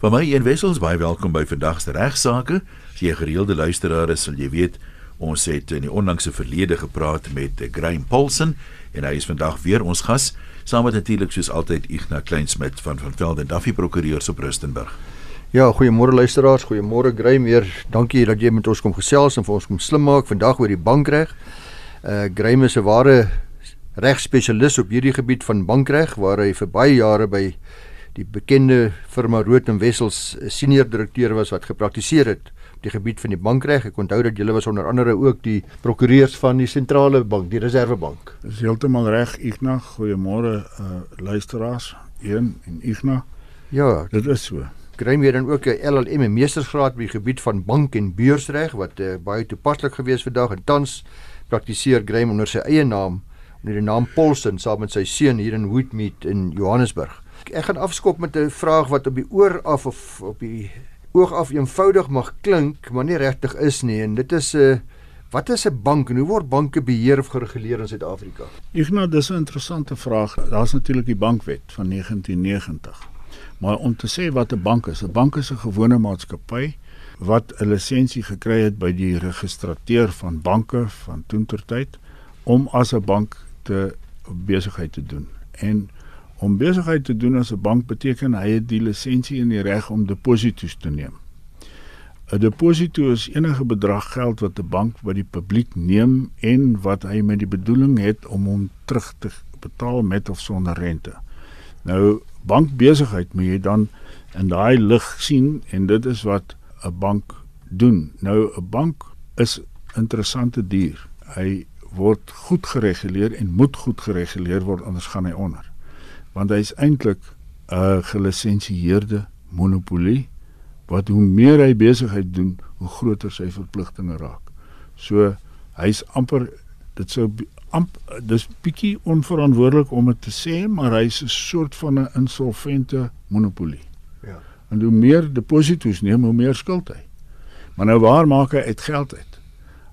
Van my een wessels baie welkom by vandag se regsaake. As jy 'n gereelde luisteraar is, sal jy weet ons het in die onlangse verlede gepraat met Graham Paulsen en hy is vandag weer ons gas, saam met natuurlik soos altyd Ignas Kleinsmid van van Velden Duffy Prokureurs op Rustenburg. Ja, goeiemôre luisteraars, goeiemôre Graham weer. Dankie dat jy met ons kom gesels en vir ons kom slim maak vandag oor die bankreg. Uh Graham is 'n ware regspesialis op hierdie gebied van bankreg waar hy vir baie jare by die bekende firma Rood en Wessels senior direkteur was wat gepraktiseer het op die gebied van die bankreg. Ek onthou dat julle was onder andere ook die prokureurs van die sentrale bank, die Reservebank. Dis heeltemal reg, Ignas. Goeiemôre uh luisteraars, een en Ignas. Ja, dit is so. Graham het dan ook 'n LLM en meestersgraad op die gebied van bank en beursreg wat uh, baie toepaslik gewees vandag en tans praktiseer Graham onder sy eie naam onder die naam Paulsen saam met sy seun hier in Woodmead in Johannesburg. Ek gaan afskop met 'n vraag wat op die oor af of op die oog af eenvoudig mag klink, maar nie regtig is nie en dit is 'n uh, wat is 'n bank en hoe word banke beheer of gereguleer in Suid-Afrika? Ignas, dis 'n interessante vraag. Daar's natuurlik die bankwet van 1990. Maar om te sê wat 'n bank is, 'n bank is 'n gewone maatskappy wat 'n lisensie gekry het by die registrateur van banke van toentertyd om as 'n bank te besigheid te doen. En om besigheid te doen as 'n bank beteken hy het die lisensie en die reg om deposito's te neem. 'n Deposito is enige bedrag geld wat 'n bank by die publiek neem en wat hy met die bedoeling het om hom terug te betaal met of sonder rente. Nou bankbesigheid moet jy dan in daai lig sien en dit is wat 'n bank doen. Nou 'n bank is interessante dier. Hy word goed gereguleer en moet goed gereguleer word anders gaan hy onder. Want hy is eintlik 'n gelisensieerde monopolie wat hoe meer hy besigheid doen, hoe groter sy verpligtinge raak. So hy's amper dit sou amp dis bietjie onverantwoordelik om dit te sê, maar hy's 'n soort van 'n insolvente monopolie. Ja. En hoe meer deposito's neem, hoe meer skuld hy. Maar nou waar maak hy uit geld uit?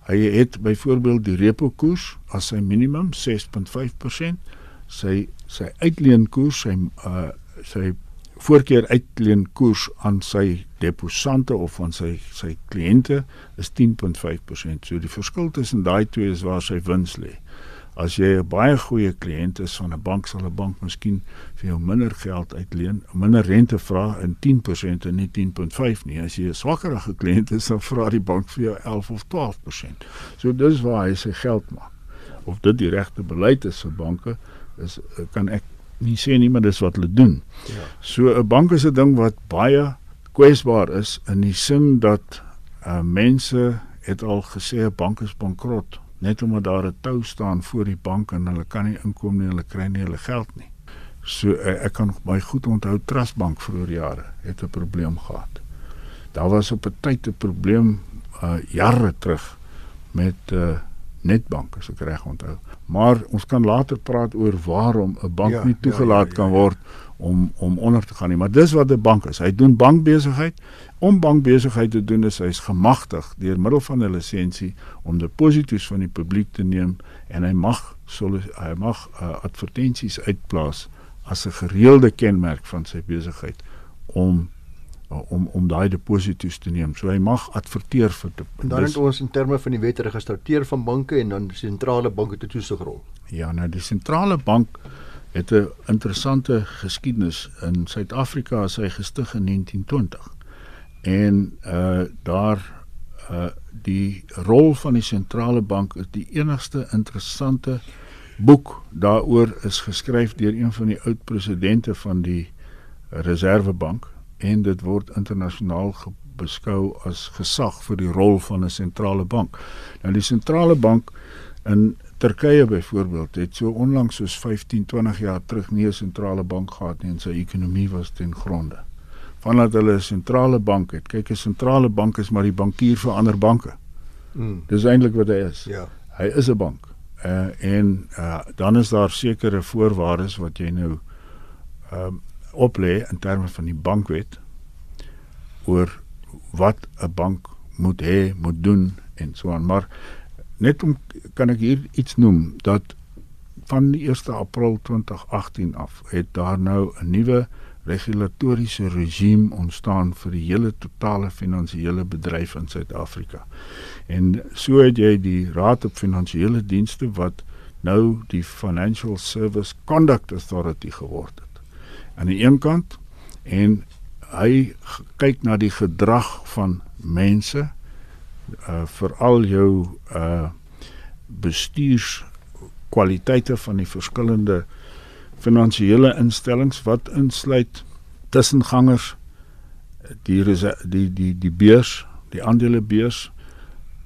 Hy het byvoorbeeld die repo koers as sy minimum 6.5%, sy sy uitleenkoers, sy uh sy voorkeur uitleenkoers aan sy deposante of aan sy sy kliënte is 10.5%. So die verskil tussen daai twee is waar sy wins lê. As jy 'n baie goeie kliënt is van 'n bank, sal 'n bank miskien vir jou minder geld uitleen, minder rente vra in 10% en nie 10.5 nie. As jy 'n swakkerige kliënt is, dan vra die bank vir jou 11 of 12%. So dis waar hy sy geld maak. Of dit die regte beleid is vir banke, is kan ek nie sê nie, maar dis wat hulle doen. Ja. So 'n bank is 'n ding wat baie kwesbaar is in die sin dat uh, mense het al gesê 'n bank is bankrot net omdat daar 'n tou staan voor die bank en hulle kan nie inkom nie, hulle kry nie hulle geld nie. So eh, ek kan my goed onthou Trust Bank vroeër jare het 'n probleem gehad. Daar was op 'n tyd 'n probleem uh jare terug met uh Netbank as ek reg onthou. Maar ons kan later praat oor waarom 'n bank ja, nie toegelaat ja, ja, ja, kan word om om onder te gaan nie. Maar dis wat 'n bank is. Hy doen bankbesigheid. Om bankbesigheid te doen is hy's gemagtig deur middel van 'n lisensie om deposito's van die publiek te neem en hy mag hy mag uh, advertensies uitplaas as 'n gereelde kenmerk van sy besigheid om om om daai deposito's te neem. So hy mag adverteer vir te, en dan het ons in terme van die wet geregistreer van banke en dan sentrale banke te toesigrol. Ja, nou die sentrale bank het 'n interessante geskiedenis in Suid-Afrika as hy gestig in 1920. En uh daar uh die rol van die sentrale bank is die enigste interessante boek daaroor is geskryf deur een van die oud presidente van die Reservebank en dit word internasionaal beskou as gesag vir die rol van 'n sentrale bank. Nou die sentrale bank in Turkye byvoorbeeld het so onlangs soos 15, 20 jaar terug nie 'n sentrale bank gehad nie en sy ekonomie was ten gronde. Vandat hulle 'n sentrale bank het. Kyk, 'n sentrale bank is maar die bankier vir ander banke. Mm. Dis eintlik wat hy is. Ja. Hy is 'n bank. Uh en uh dan is daar sekere voorwaardes wat jy nou ehm um, oplê in terme van die bankwet oor wat 'n bank moet hê, moet doen en so aan. Maar net om kan ek hier iets noem dat van die 1 April 2018 af het daar nou 'n nuwe regulatoriese regime ontstaan vir die hele totale finansiële bedryf in Suid-Afrika. En so het jy die Raad op Finansiële Dienste wat nou die Financial Service Conduct Authority geword het. Aan die een kant en hy kyk na die gedrag van mense uh veral jou uh bestuurskwaliteite van die verskillende finansiële instellings wat insluit tussengangers die die die die beurs, die aandelebeurs,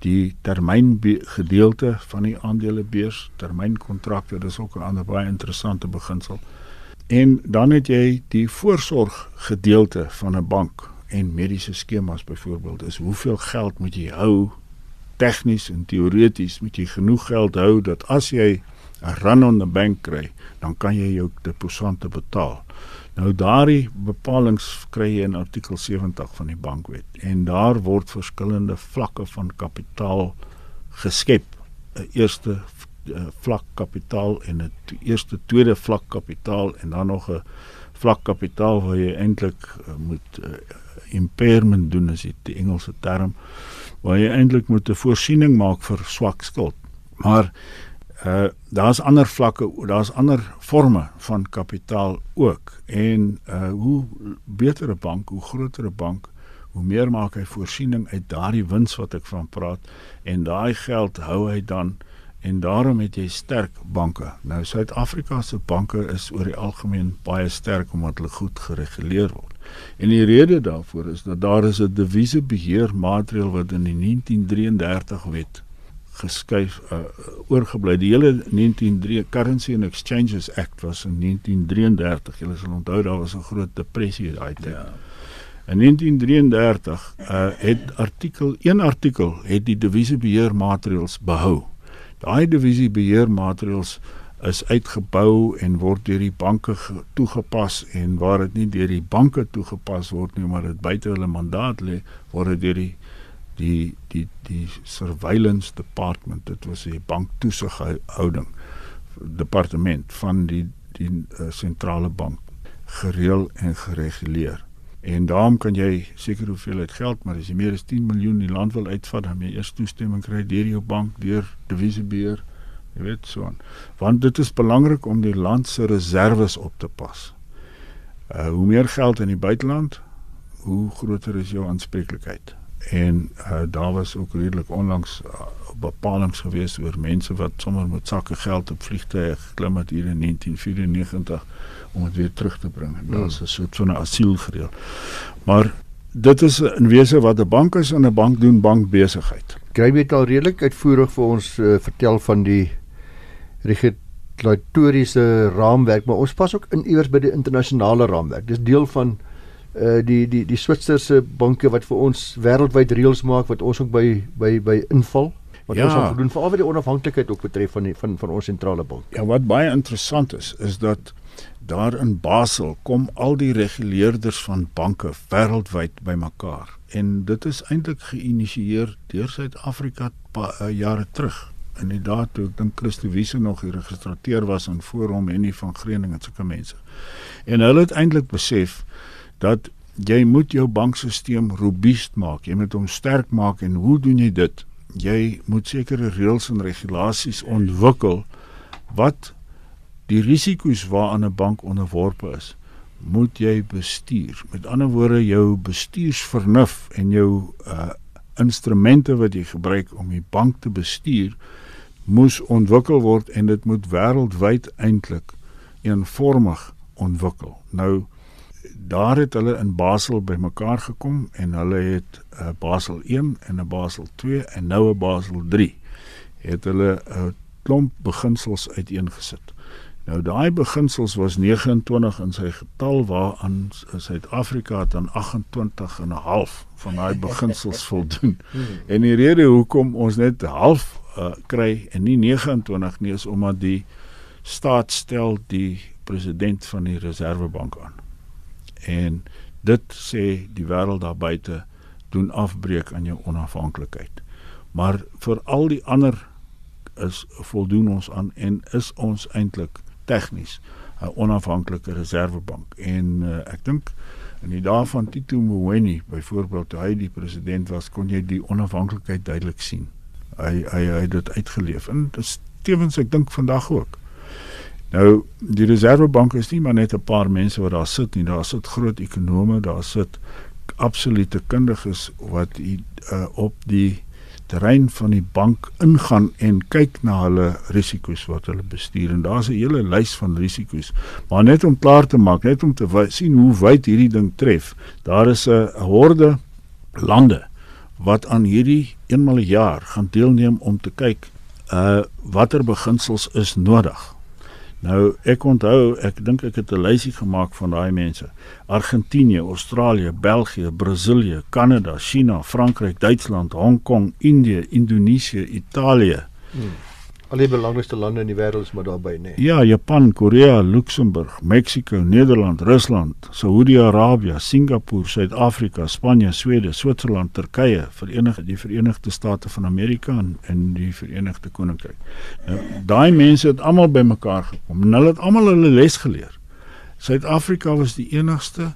die termyn gedeelte van die aandelebeurs, termynkontrakte, dis ook 'n ander baie interessante beginsel. En dan het jy die voorsorg gedeelte van 'n bank en mediese skemas byvoorbeeld. Is hoeveel geld moet jy hou tegnies en teoreties moet jy genoeg geld hou dat as jy 'n run on the bank kry, dan kan jy jou deposante betaal. Nou daardie bepalinge kry jy in artikel 70 van die bankwet en daar word verskillende vlakke van kapitaal geskep. 'n Eerste uh, vlak kapitaal en 'n eerste tweede vlak kapitaal en dan nog 'n vlak kapitaal waar jy eintlik uh, moet uh, impairment doen dit die Engelse term waar jy eintlik moet 'n voorsiening maak vir swak skuld. Maar uh daar's ander vlakke, daar's ander forme van kapitaal ook en uh hoe beter 'n bank, hoe groter 'n bank, hoe meer maak hy voorsiening uit daardie wins wat ek van praat en daai geld hou hy dan en daarom het jy sterk banke. Nou Suid-Afrika se banke is oor die algemeen baie sterk omdat hulle goed gereguleer word. En die rede daarvoor is dat daar is 'n devisebeheer maatreël wat in die 1933 wet geskuif uh, oorgebly. Die hele 193 Currency and Exchanges Act was in 1933. Julle sal onthou daar was 'n groot depressie daai tyd. Ja. In 1933 uh, het artikel 1 artikel het die devisebeheer maatreëls behou. Daai divisiebeheermaatreëls is uitgebou en word deur die banke toegepas en waar dit nie deur die banke toegepas word nie maar dit buite hulle mandaat lê word dit deur die die die die surveillance department dit was die banktoesighouding departement van die die sentrale uh, bank gereël en gereguleer En daarom kan jy seker hoeveelheid geld, maar as jy meer as 10 miljoen in die land wil uitvat, dan moet jy eers toestemming kry deur jou bank, deur divisiebeheer, jy weet so aan. Want dit is belangrik om die land se reserves op te pas. Uh hoe meer geld in die buiteland, hoe groter is jou aanspreeklikheid. En uh daar was ook redelik onlangs uh, bepalinge gewees oor mense wat sommer met sakke geld op vliegtye geklim het hier in 1994 om dit weer terug te bring. En daar's hmm. 'n soort van 'n asiel gereël. Maar dit is in wese wat 'n bank is en 'n bank doen bankbesigheid. Kry weet al redelik uitvoerig vir ons uh, vertel van die regulatoriese raamwerk, maar ons pas ook in iewers by die internasionale raamwerk. Dis deel van uh die die die Switserse banke wat vir ons wêreldwyd reëls maak wat ons ook by by by inval wat ja. ons moet doen veral wat die onafhanklikheid ook betref van die, van van ons sentrale bank. Ja, wat baie interessant is is dat daar in Basel kom al die reguleerders van banke wêreldwyd bymekaar en dit is eintlik geïnisieer deur Suid-Afrika uh, jare terug. Inderdaad, toe ek dink Christo Wiese nog geregistreer was in Forum en nie van Greening en sulke mense. En hulle het eintlik besef dat jy moet jou bankstelsel robuust maak. Jy moet hom sterk maak en hoe doen jy dit? Jy moet sekere reëls en regulasies ontwikkel wat die risiko's waaraan 'n bank onderworpe is, moet jy bestuur. Met ander woorde, jou bestuursvernuf en jou uh instrumente wat jy gebruik om die bank te bestuur, moes ontwikkel word en dit moet wêreldwyd eintlik eenvormig ontwikkel. Nou daar het hulle in Basel bymekaar gekom en hulle het 'n uh, Basel 1 en 'n Basel 2 en nou 'n Basel 3 het hulle 'n klomp beginsels uiteengesit. Nou daai beginsels was 29 in sy getal waaraan Suid-Afrika dan 28 en 'n half van daai beginsels voldoen. En die rede hoekom ons net half uh, kry en nie 29 nie is omdat die staat stel die president van die Reservebank aan. En dit sê die wêreld daar buite doen afbreek aan jou onafhanklikheid. Maar vir al die ander is voldoen ons aan en is ons eintlik tegnies 'n onafhanklike reservebank. En uh, ek dink in die dae van Tito Mboweni byvoorbeeld toe hy die president was, kon jy die onafhanklikheid duidelik sien. Hy hy hy het dit uitgeleef en dit is tevens ek dink vandag ook. Nou die reservebank is nie maar net 'n paar mense wat daar sit nie, daar sit groot ekonome, daar sit absolute kundiges wat die, uh, op die terrein van die bank ingaan en kyk na hulle risiko's wat hulle bestuur en daar's 'n hele lys van risiko's. Maar net om klaar te maak, net om te sien hoe wyd hierdie ding tref. Daar is 'n horde lande wat aan hierdie eenmal 'n jaar gaan deelneem om te kyk uh watter beginsels is nodig Nou ek onthou, ek dink ek het 'n lysie gemaak van daai mense. Argentinië, Australië, België, Brasilië, Kanada, China, Frankryk, Duitsland, Hong Kong, Indië, Indonesië, Italië. Hmm al die belangrikste lande in die wêreld is maar daarbey nê. Nee. Ja, Japan, Korea, Luxemburg, Mexiko, Nederland, Rusland, Saudi-Arabië, Singapore, Suid-Afrika, Spanje, Swede, Switserland, Turkye, Verenigde die Verenigde State van Amerika en, en die Verenigde Koninkryk. Nou, daai mense het almal bymekaar gekom en hulle het almal hulle les geleer. Suid-Afrika was die enigste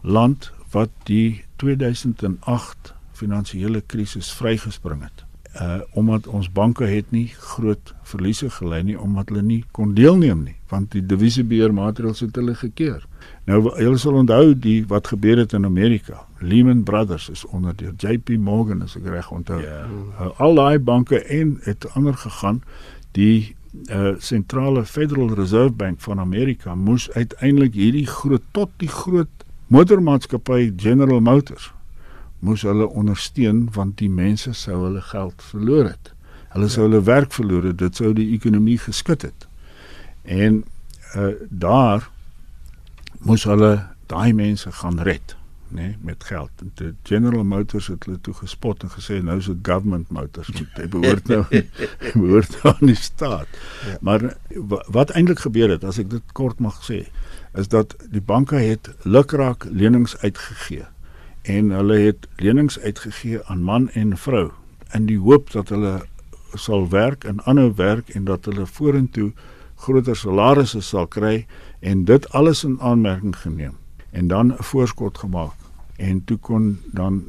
land wat die 2008 finansiële krisis vrygespring het uh omdat ons banke het nie groot verliese gely nie omdat hulle nie kon deelneem nie want die divisiebeheermaatreëls het hulle gekeer. Nou julle sal onthou die wat gebeur het in Amerika. Lehman Brothers is onder deur JP Morgan as ek reg onthou. Yeah. Ja. Uh, al daai banke en het ander gegaan die uh sentrale Federal Reserve Bank van Amerika moes uiteindelik hierdie groot tot die groot motormaatskappy General Motors moes hulle ondersteun want die mense sou hulle geld verloor het. Hulle sou hulle werk verloor het, dit sou die ekonomie geskit het. En uh daar moes hulle daai mense gaan red, nê, nee, met geld. En die General Motors het hulle toe gespot en gesê nou is dit government motors, dit behoort nou behoort nou aan die staat. Ja. Maar wat eintlik gebeur het, as ek dit kort mag sê, is dat die banke het lukraak lenings uitgegee en hulle het lenings uitgegee aan man en vrou in die hoop dat hulle sal werk en aanhou werk en dat hulle vorentoe groter salarisse sal kry en dit alles in aanmerking geneem en dan 'n voorskot gemaak en toe kon dan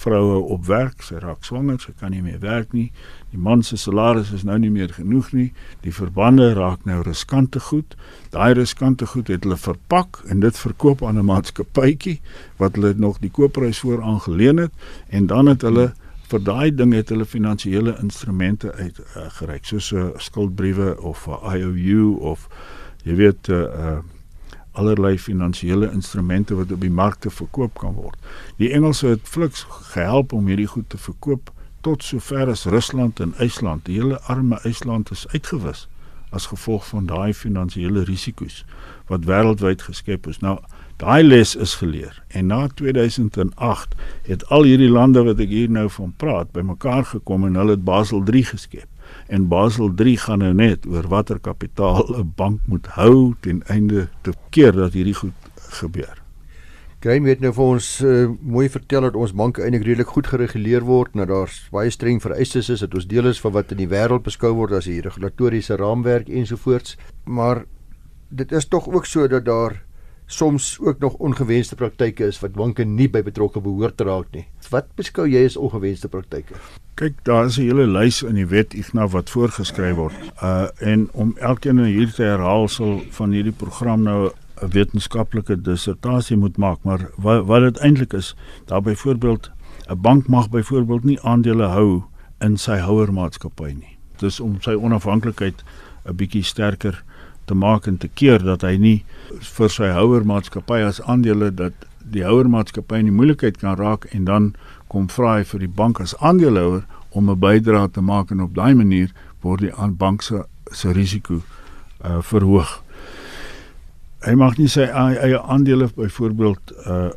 vroue op werk, sy raak swanger, sy kan nie meer werk nie. Die man se salaris is nou nie meer genoeg nie. Die verbande raak nou riskante goed. Daai riskante goed het hulle verpak en dit verkoop aan 'n maatskappytjie wat hulle nog die koopprys voor aangeleen het en dan het hulle vir daai ding het hulle finansiële instrumente uitgereik uh, soos 'n uh, skuldbriewe of 'n uh, IOU of jy weet 'n uh, uh, allerlei finansiële instrumente wat op die markte verkoop kan word. Die Engelse het fliks gehelp om hierdie goed te verkoop tot sover as Rusland en IJsland. Die hele arme IJsland is uitgewis as gevolg van daai finansiële risiko's wat wêreldwyd geskep is. Nou daai les is geleer en na 2008 het al hierdie lande wat ek hier nou van praat bymekaar gekom en hulle het Basel 3 geskep en Basel 3 gaan nou net oor watter kapitaal 'n bank moet hou ten einde te keer dat hierdie goed gebeur. Graham het nou vir ons uh, mooi vertel dat ons banke eintlik redelik goed gereguleer word, nou daar's baie streng vereistes is dat ons deel is van wat in die wêreld beskou word as die regulatoriese raamwerk ensovoorts, maar dit is tog ook so dat daar soms ook nog ongewenste praktyke is wat banke nie by betrokke behoort te raak nie. Wat beskou jy as ongewenste praktyke? Kyk, daar is 'n hele lys in die wet Ignas wat voorgeskryf word. Uh en om elkeen hier te herhaal sal van hierdie program nou 'n wetenskaplike dissertasie moet maak, maar wat wat dit eintlik is, daar byvoorbeeld 'n bank mag byvoorbeeld nie aandele hou in sy houermaatskappy nie. Dis om sy onafhanklikheid 'n bietjie sterker te maak en te keer dat hy nie vir sy houermaatskappy as aandele dat die houermaatskappy in die moeilikheid kan raak en dan kom vra hy vir die bank as aandeelhouer om 'n bydrae te maak en op daai manier word die aan bank se se risiko uh verhoog. Hy mag nie sy eie aandele byvoorbeeld uh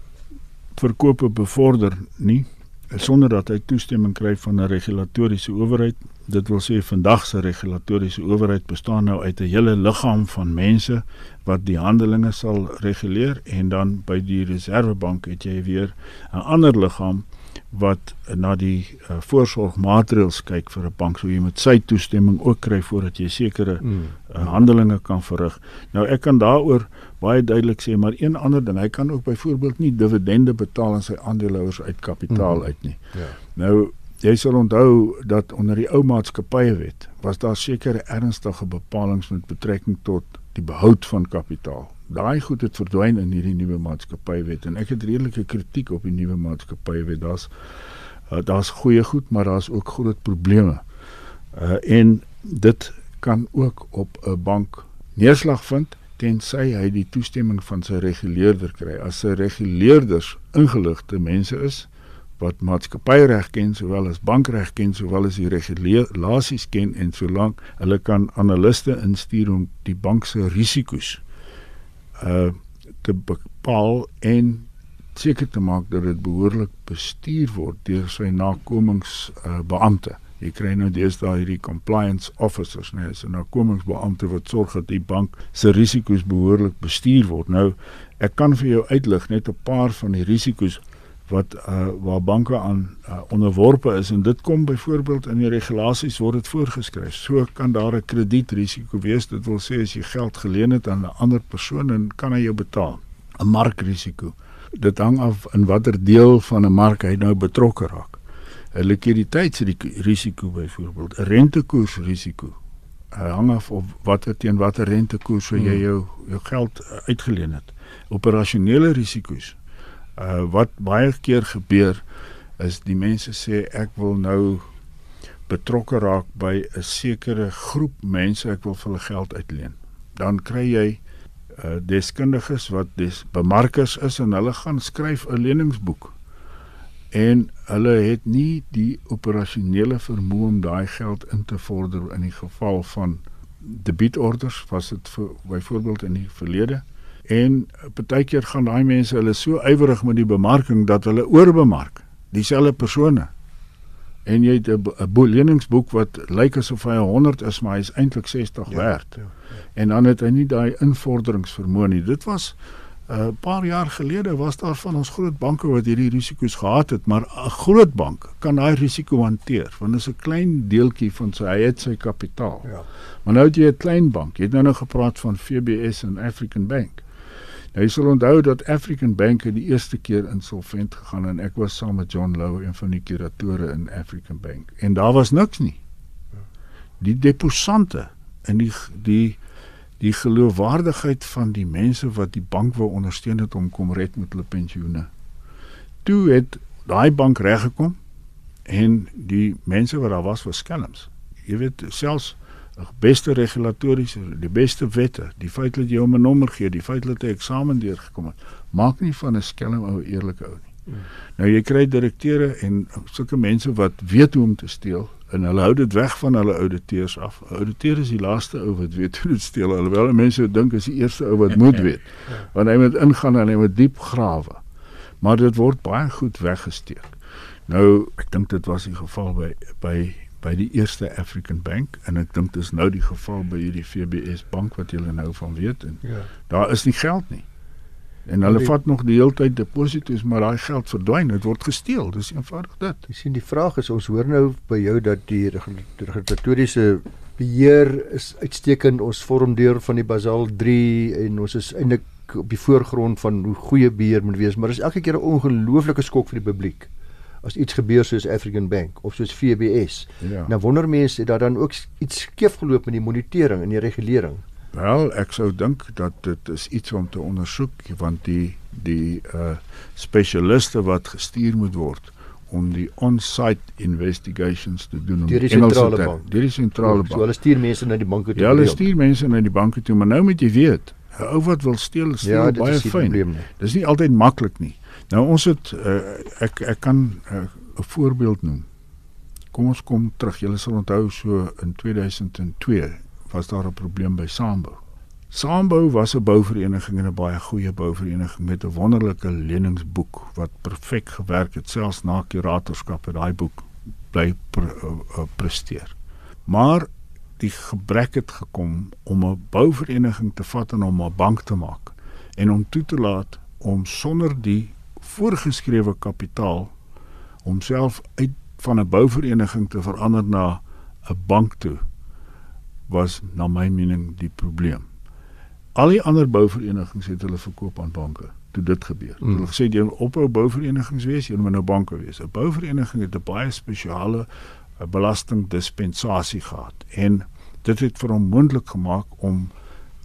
verkope bevorder nie sonder dat hy toestemming kry van 'n regulatoriese owerheid Dit wil sê vandag se regulatoriese owerheid bestaan nou uit 'n hele liggaam van mense wat die handelinge sal reguleer en dan by die Reserwebank het jy weer 'n ander liggaam wat na die uh, voorsorgmaatreëls kyk vir 'n bank, so jy moet sy toestemming ook kry voordat jy sekere mm. uh, handelinge kan verrig. Nou ek kan daaroor baie duidelik sê, maar een ander ding, hy kan ook byvoorbeeld nie dividende betaal aan sy aandeelhouers uit kapitaal mm. uit nie. Ja. Nou jy sal onthou dat onder die ou maatskappye wet was daar sekere ernstige bepalinge met betrekking tot die behoud van kapitaal daai goed het verdwyn in hierdie nuwe maatskappywet en ek het redelike kritiek op die nuwe maatskappywet. Daar's uh, daar's goeie goed, maar daar's ook groot probleme. Uh en dit kan ook op 'n bank neerslag vind tensy hy die toestemming van sy reguleerder kry. As sy reguleerders ingeligte mense is wat maatskappyreg ken sowel as bankreg ken sowel as die regulasies ken en solank hulle kan analiste instuur om die bank se risiko's uh te bepaal en seker te maak dat dit behoorlik bestuur word deur sy nakomings uh beampte. Jy kry nou deesdae hierdie compliance officers, nee, so nakomingsbeampte wat sorg dat die bank se risiko's behoorlik bestuur word. Nou ek kan vir jou uitlig net 'n paar van die risiko's wat uh waar banke aan uh, onderworpe is en dit kom byvoorbeeld in die regulasies word dit voorgeskryf. So kan daar 'n kredietrisiko wees. Dit wil sê as jy geld geleen het aan 'n ander persoon en kan hy jou betaal. 'n Markrisiko. Dit hang af in watter deel van 'n mark hy nou betrokke raak. 'n Likwiditeitsrisiko byvoorbeeld, 'n rentekoersrisiko. Hy hang af of watter teen watter rentekoers so jy hmm. jou jou geld uitgeleen het. Operasionele risiko's uh wat baie keer gebeur is die mense sê ek wil nou betrokke raak by 'n sekere groep mense ek wil vir hulle geld uitleen. Dan kry jy uh deskundiges wat des bemarkers is en hulle gaan skryf 'n leningsboek. En hulle het nie die operasionele vermoë om daai geld in te vorder in die geval van debietorders was dit vir byvoorbeeld in die verlede En partykeer gaan daai mense hulle so ywerig met die bemarking dat hulle oorbemark dieselfde persone. En jy het 'n boeleningsboek wat lyk asof hy 100 is, maar hy is eintlik 60 ja, werd. Ja, ja. En dan het hy nie daai invorderingsvermoë nie. Dit was 'n uh, paar jaar gelede was daar van ons groot banke wat hierdie risiko's gehad het, maar 'n groot bank kan daai risiko hanteer want dit is 'n klein deeltjie van sy hy het sy kapitaal. Ja. Maar nou het jy 'n klein bank. Jy het nou nog gepraat van FBS en African Bank. Nou jy sal onthou dat African Bank die eerste keer insolvent gegaan en ek was saam met John Lowe een van die kuratore in African Bank en daar was niks nie. Die deposante en die die die geloofwaardigheid van die mense wat die bank wou ondersteun het om kom red met hulle pensioene. Toe het daai bank reggekom en die mense wat daar was was skelms. Jy weet selfs beste regulatoriese, die beste wette, die feit dat jy hom 'n nommer gee, die feit dat hy eksamen deurgekom het, maak nie van 'n skelm ou eerlike ou nie. Hmm. Nou jy kry direkteure en sulke mense wat weet hoe om te steel en hulle hou dit weg van hulle ouditeurs af. Ouditeur is die laaste ou wat weet hoe te steel alhoewel mense dink is die eerste ou wat moet weet. Want hy moet ingaan en hy moet diep grawe. Maar dit word baie goed weggesteek. Nou, ek dink dit was die geval by by by die eerste African Bank en ek dink dis nou die geval by hierdie FBS bank wat julle nou van weet en ja. daar is nie geld nie. En hulle die, vat nog die hele tyd deposito's maar daai geld verdwyn, dit word gesteel. Dis eenvoudig dit. Jy sien die vraag is ons hoor nou by jou dat die regulatoriese beheer is uitstekend. Ons vorm deur van die Basel 3 en ons is eintlik op die voorgrond van hoe goeie beheer moet wees, maar dis elke keer 'n ongelooflike skok vir die publiek as iets gebeur soos African Bank of soos FBS. Ja. Nou wonder mense daar dan ook iets skeef geloop met die monitering en die regulering. Wel, ek sou dink dat dit is iets om te ondersoek want die die uh spesialiste wat gestuur moet word om die on-site investigations te doen deur die sentrale bank. Deur die sentrale bank. So hulle stuur mense na die banke toe. Ja, hulle stuur mense na die banke toe, maar nou moet jy weet, 'n ou wat wil steel, steel ja, baie fyn. Dis nie altyd maklik nie. Nou ons het uh, ek ek kan eh, 'n uh, voorbeeld noem. Kom ons kom terug. Julle sal onthou so in 2002 was daar 'n probleem by Sambo. Sambo was 'n bouvereniging en 'n baie goeie bouvereniging met 'n wonderlike leningsboek wat perfek gewerk het selfs na kuratorskap het daai boek bly pre, uh, presteer. Maar die gebrek het gekom om 'n bouvereniging te vat en om 'n bank te maak en om toe te laat om sonder die voorgeskrewe kapitaal homself uit van 'n bouvereniging te verander na 'n bank toe was na my mening die probleem. Al die ander bouverenigings het hulle verkoop aan banke toe dit gebeur. Mm. Hulle gesê jy moet ophou bouverenigings wees, jy moet nou banke wees. 'n Bouvereniging het 'n baie spesiale eh, belastingdispensasie gehad en dit het vir hom moontlik gemaak om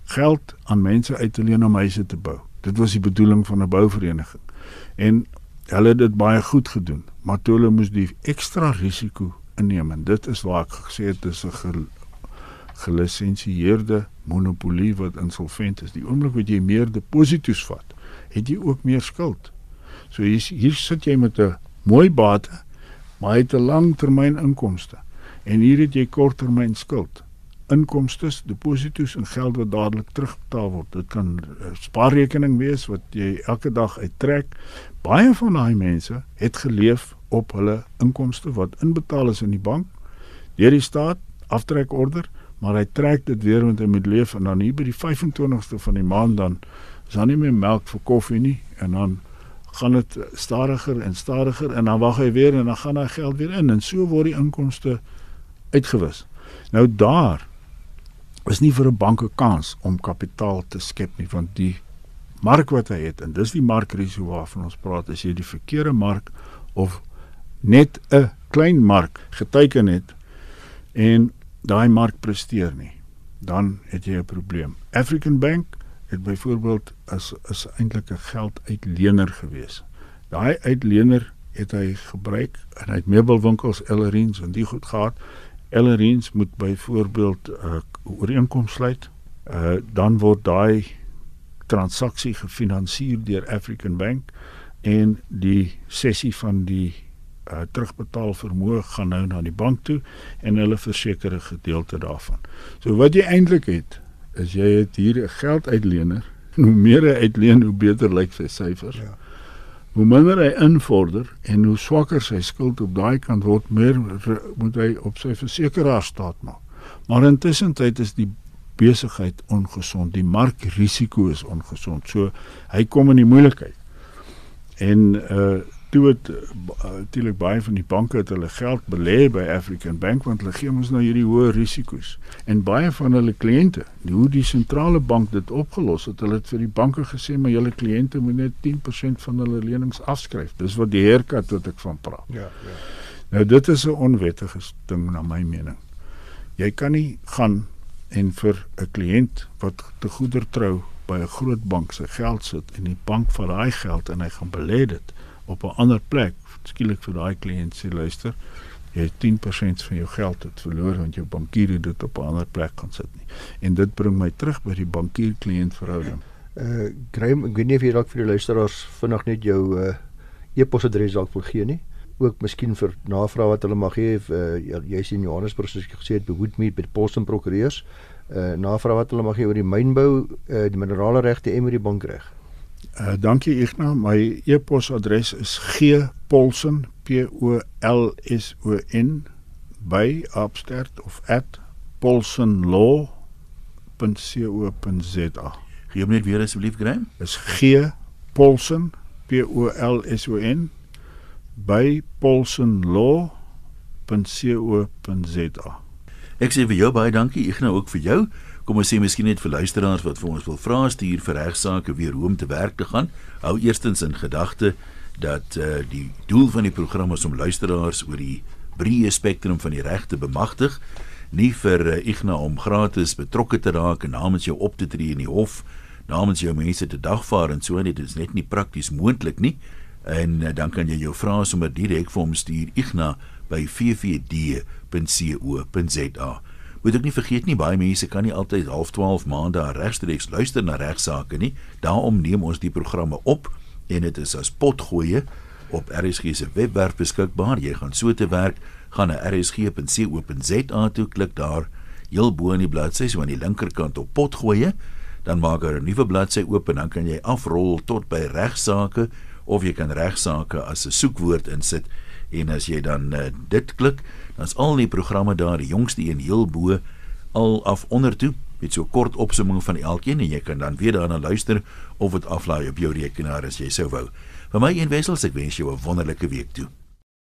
geld aan mense uit te leen om huise te bou. Dit was die bedoeling van 'n bouvereniging. En hulle het dit baie goed gedoen, maar toe hulle moes die ekstra risiko inneem en dit is waar ek gesê het dis 'n ge gelisensieerde monopolie wat insolvent is. Die oomblik wat jy meer deposito's vat, het jy ook meer skuld. So hier hier sit jy met 'n mooi bate, maar jy het 'n langtermyn inkomste en hier het jy korttermyn skuld inkomstes, deposito's en geld wat dadelik terugbetaal word. Dit kan 'n spaarrekening wees wat jy elke dag uittrek. Baie van daai mense het geleef op hulle inkomste wat inbetaal is in die bank deur die staat, aftrekorder, maar hy trek dit weer met 'n moet leef en dan hier by die 25ste van die maand dan is daar nie meer melk vir koffie nie en dan gaan dit stadiger en stadiger en dan wag hy weer en dan gaan hy geld weer in en so word die inkomste uitgewis. Nou daar is nie vir 'n bank 'n kans om kapitaal te skep nie want die mark wat hy het en dis die markrisiko waarvan ons praat as jy die verkeerde mark of net 'n klein mark geteken het en daai mark presteer nie dan het jy 'n probleem. African Bank het byvoorbeeld as is eintlik 'n gelduitlener gewees. Daai uitlener het hy gebruik en hy het meubelwinkels Ellerins en die goed gehad Ellerins moet byvoorbeeld 'n uh, ooreenkoms sluit, uh, dan word daai transaksie gefinansier deur African Bank en die sessie van die uh, terugbetaal vermoë gaan nou na die bank toe en hulle verseker 'n gedeelte daarvan. So wat jy eintlik het, is jy het hier 'n gelduitlener. Hoe meer hy uitleen, hoe beter lyk sy syfers. Ja hoe minder hy invorder en hoe swakker sy skuld op daai kant word, meer moet hy op sy versekeraar staat maak. Maar intussen tyd is die besigheid ongesond, die markrisiko is ongesond. So hy kom in die moeilikheid. En uh toe het natuurlik uh, baie van die banke het hulle geld belê by African Bank want hulle gee ons nou hierdie hoë risiko's en baie van hulle kliënte hoe die sentrale bank dit opgelos het hulle het vir die banke gesê maar julle kliënte moet net 10% van hulle lenings afskryf. Dis wat die haircut wat ek van praat. Ja ja. Nou dit is 'n onwettige ding na my mening. Jy kan nie gaan en vir 'n kliënt wat te goeder trou by 'n groot bank se geld sit en die bank vat daai geld en hy gaan belê dit op 'n ander plek. Skielik vir daai kliënt sê luister jy 10% van jou geld het verloor want jou bankier het dit op 'n ander plek gaan sit nie. En dit bring my terug by die bankier kliënt verhouding. Uh Graham ek weet nie of jy dalk vir die luisteraars vinnig net jou uh e-posadres dalk wil gee nie. Ook miskien vir navrae wat hulle mag hê uh, jy sien Johannesburg soos ek gesê het behoed my by pos en prokureurs. Uh navrae wat hulle mag hê oor die mynbou uh die minerale regte en oor die bankreg Uh dankie Ignas. My e-posadres is gpolson p o l s o n by upstart of @polsonlaw.co.za. Gee net weer asseblief Graham. Is gpolson p o l s o n by polsonlaw.co.za. Ek sê vir jou baie dankie Ignas ook vir jou. Kom ons sê miskien net vir luisteraars wat vir ons wil vra stuur vir regsaake weer hoe om te werk te gaan. Hou eerstens in gedagte dat uh, die doel van die program is om luisteraars oor die breë spektrum van die reg te bemagtig, nie vir uh, Igna om gratis betrokke te raak en namens jou op te tree in die hof, namens jou mense te dagvaar en so net, dit is net nie prakties moontlik nie. En uh, dan kan jy jou vrae sommer direk vir hom stuur Igna by vvd.co.za. Moet ek nie vergeet nie, baie mense kan nie altyd half 12 maande regstreeks luister na regsaake nie. Daarom neem ons die programme op en dit is as potgoeie op RSG se webwerf beskikbaar. Jy gaan so te werk, gaan na rsg.co.za toe, klik daar heel bo in die bladsy so aan die linkerkant op potgoeie, dan maak daar 'n nuwe bladsy oop en dan kan jy afrol tot by regsaake of jy kan regsaake as 'n soekwoord insit En as jy dan uh, dit klik, dan's al die programme daar, die jongste een heel bo al af onder toe met so 'n kort opsomming van elkeen en jy kan dan weer daarna luister of dit aflaai op jou rekenaar as jy sou wou. Vir my een wessels, ek wens jou 'n wonderlike week toe.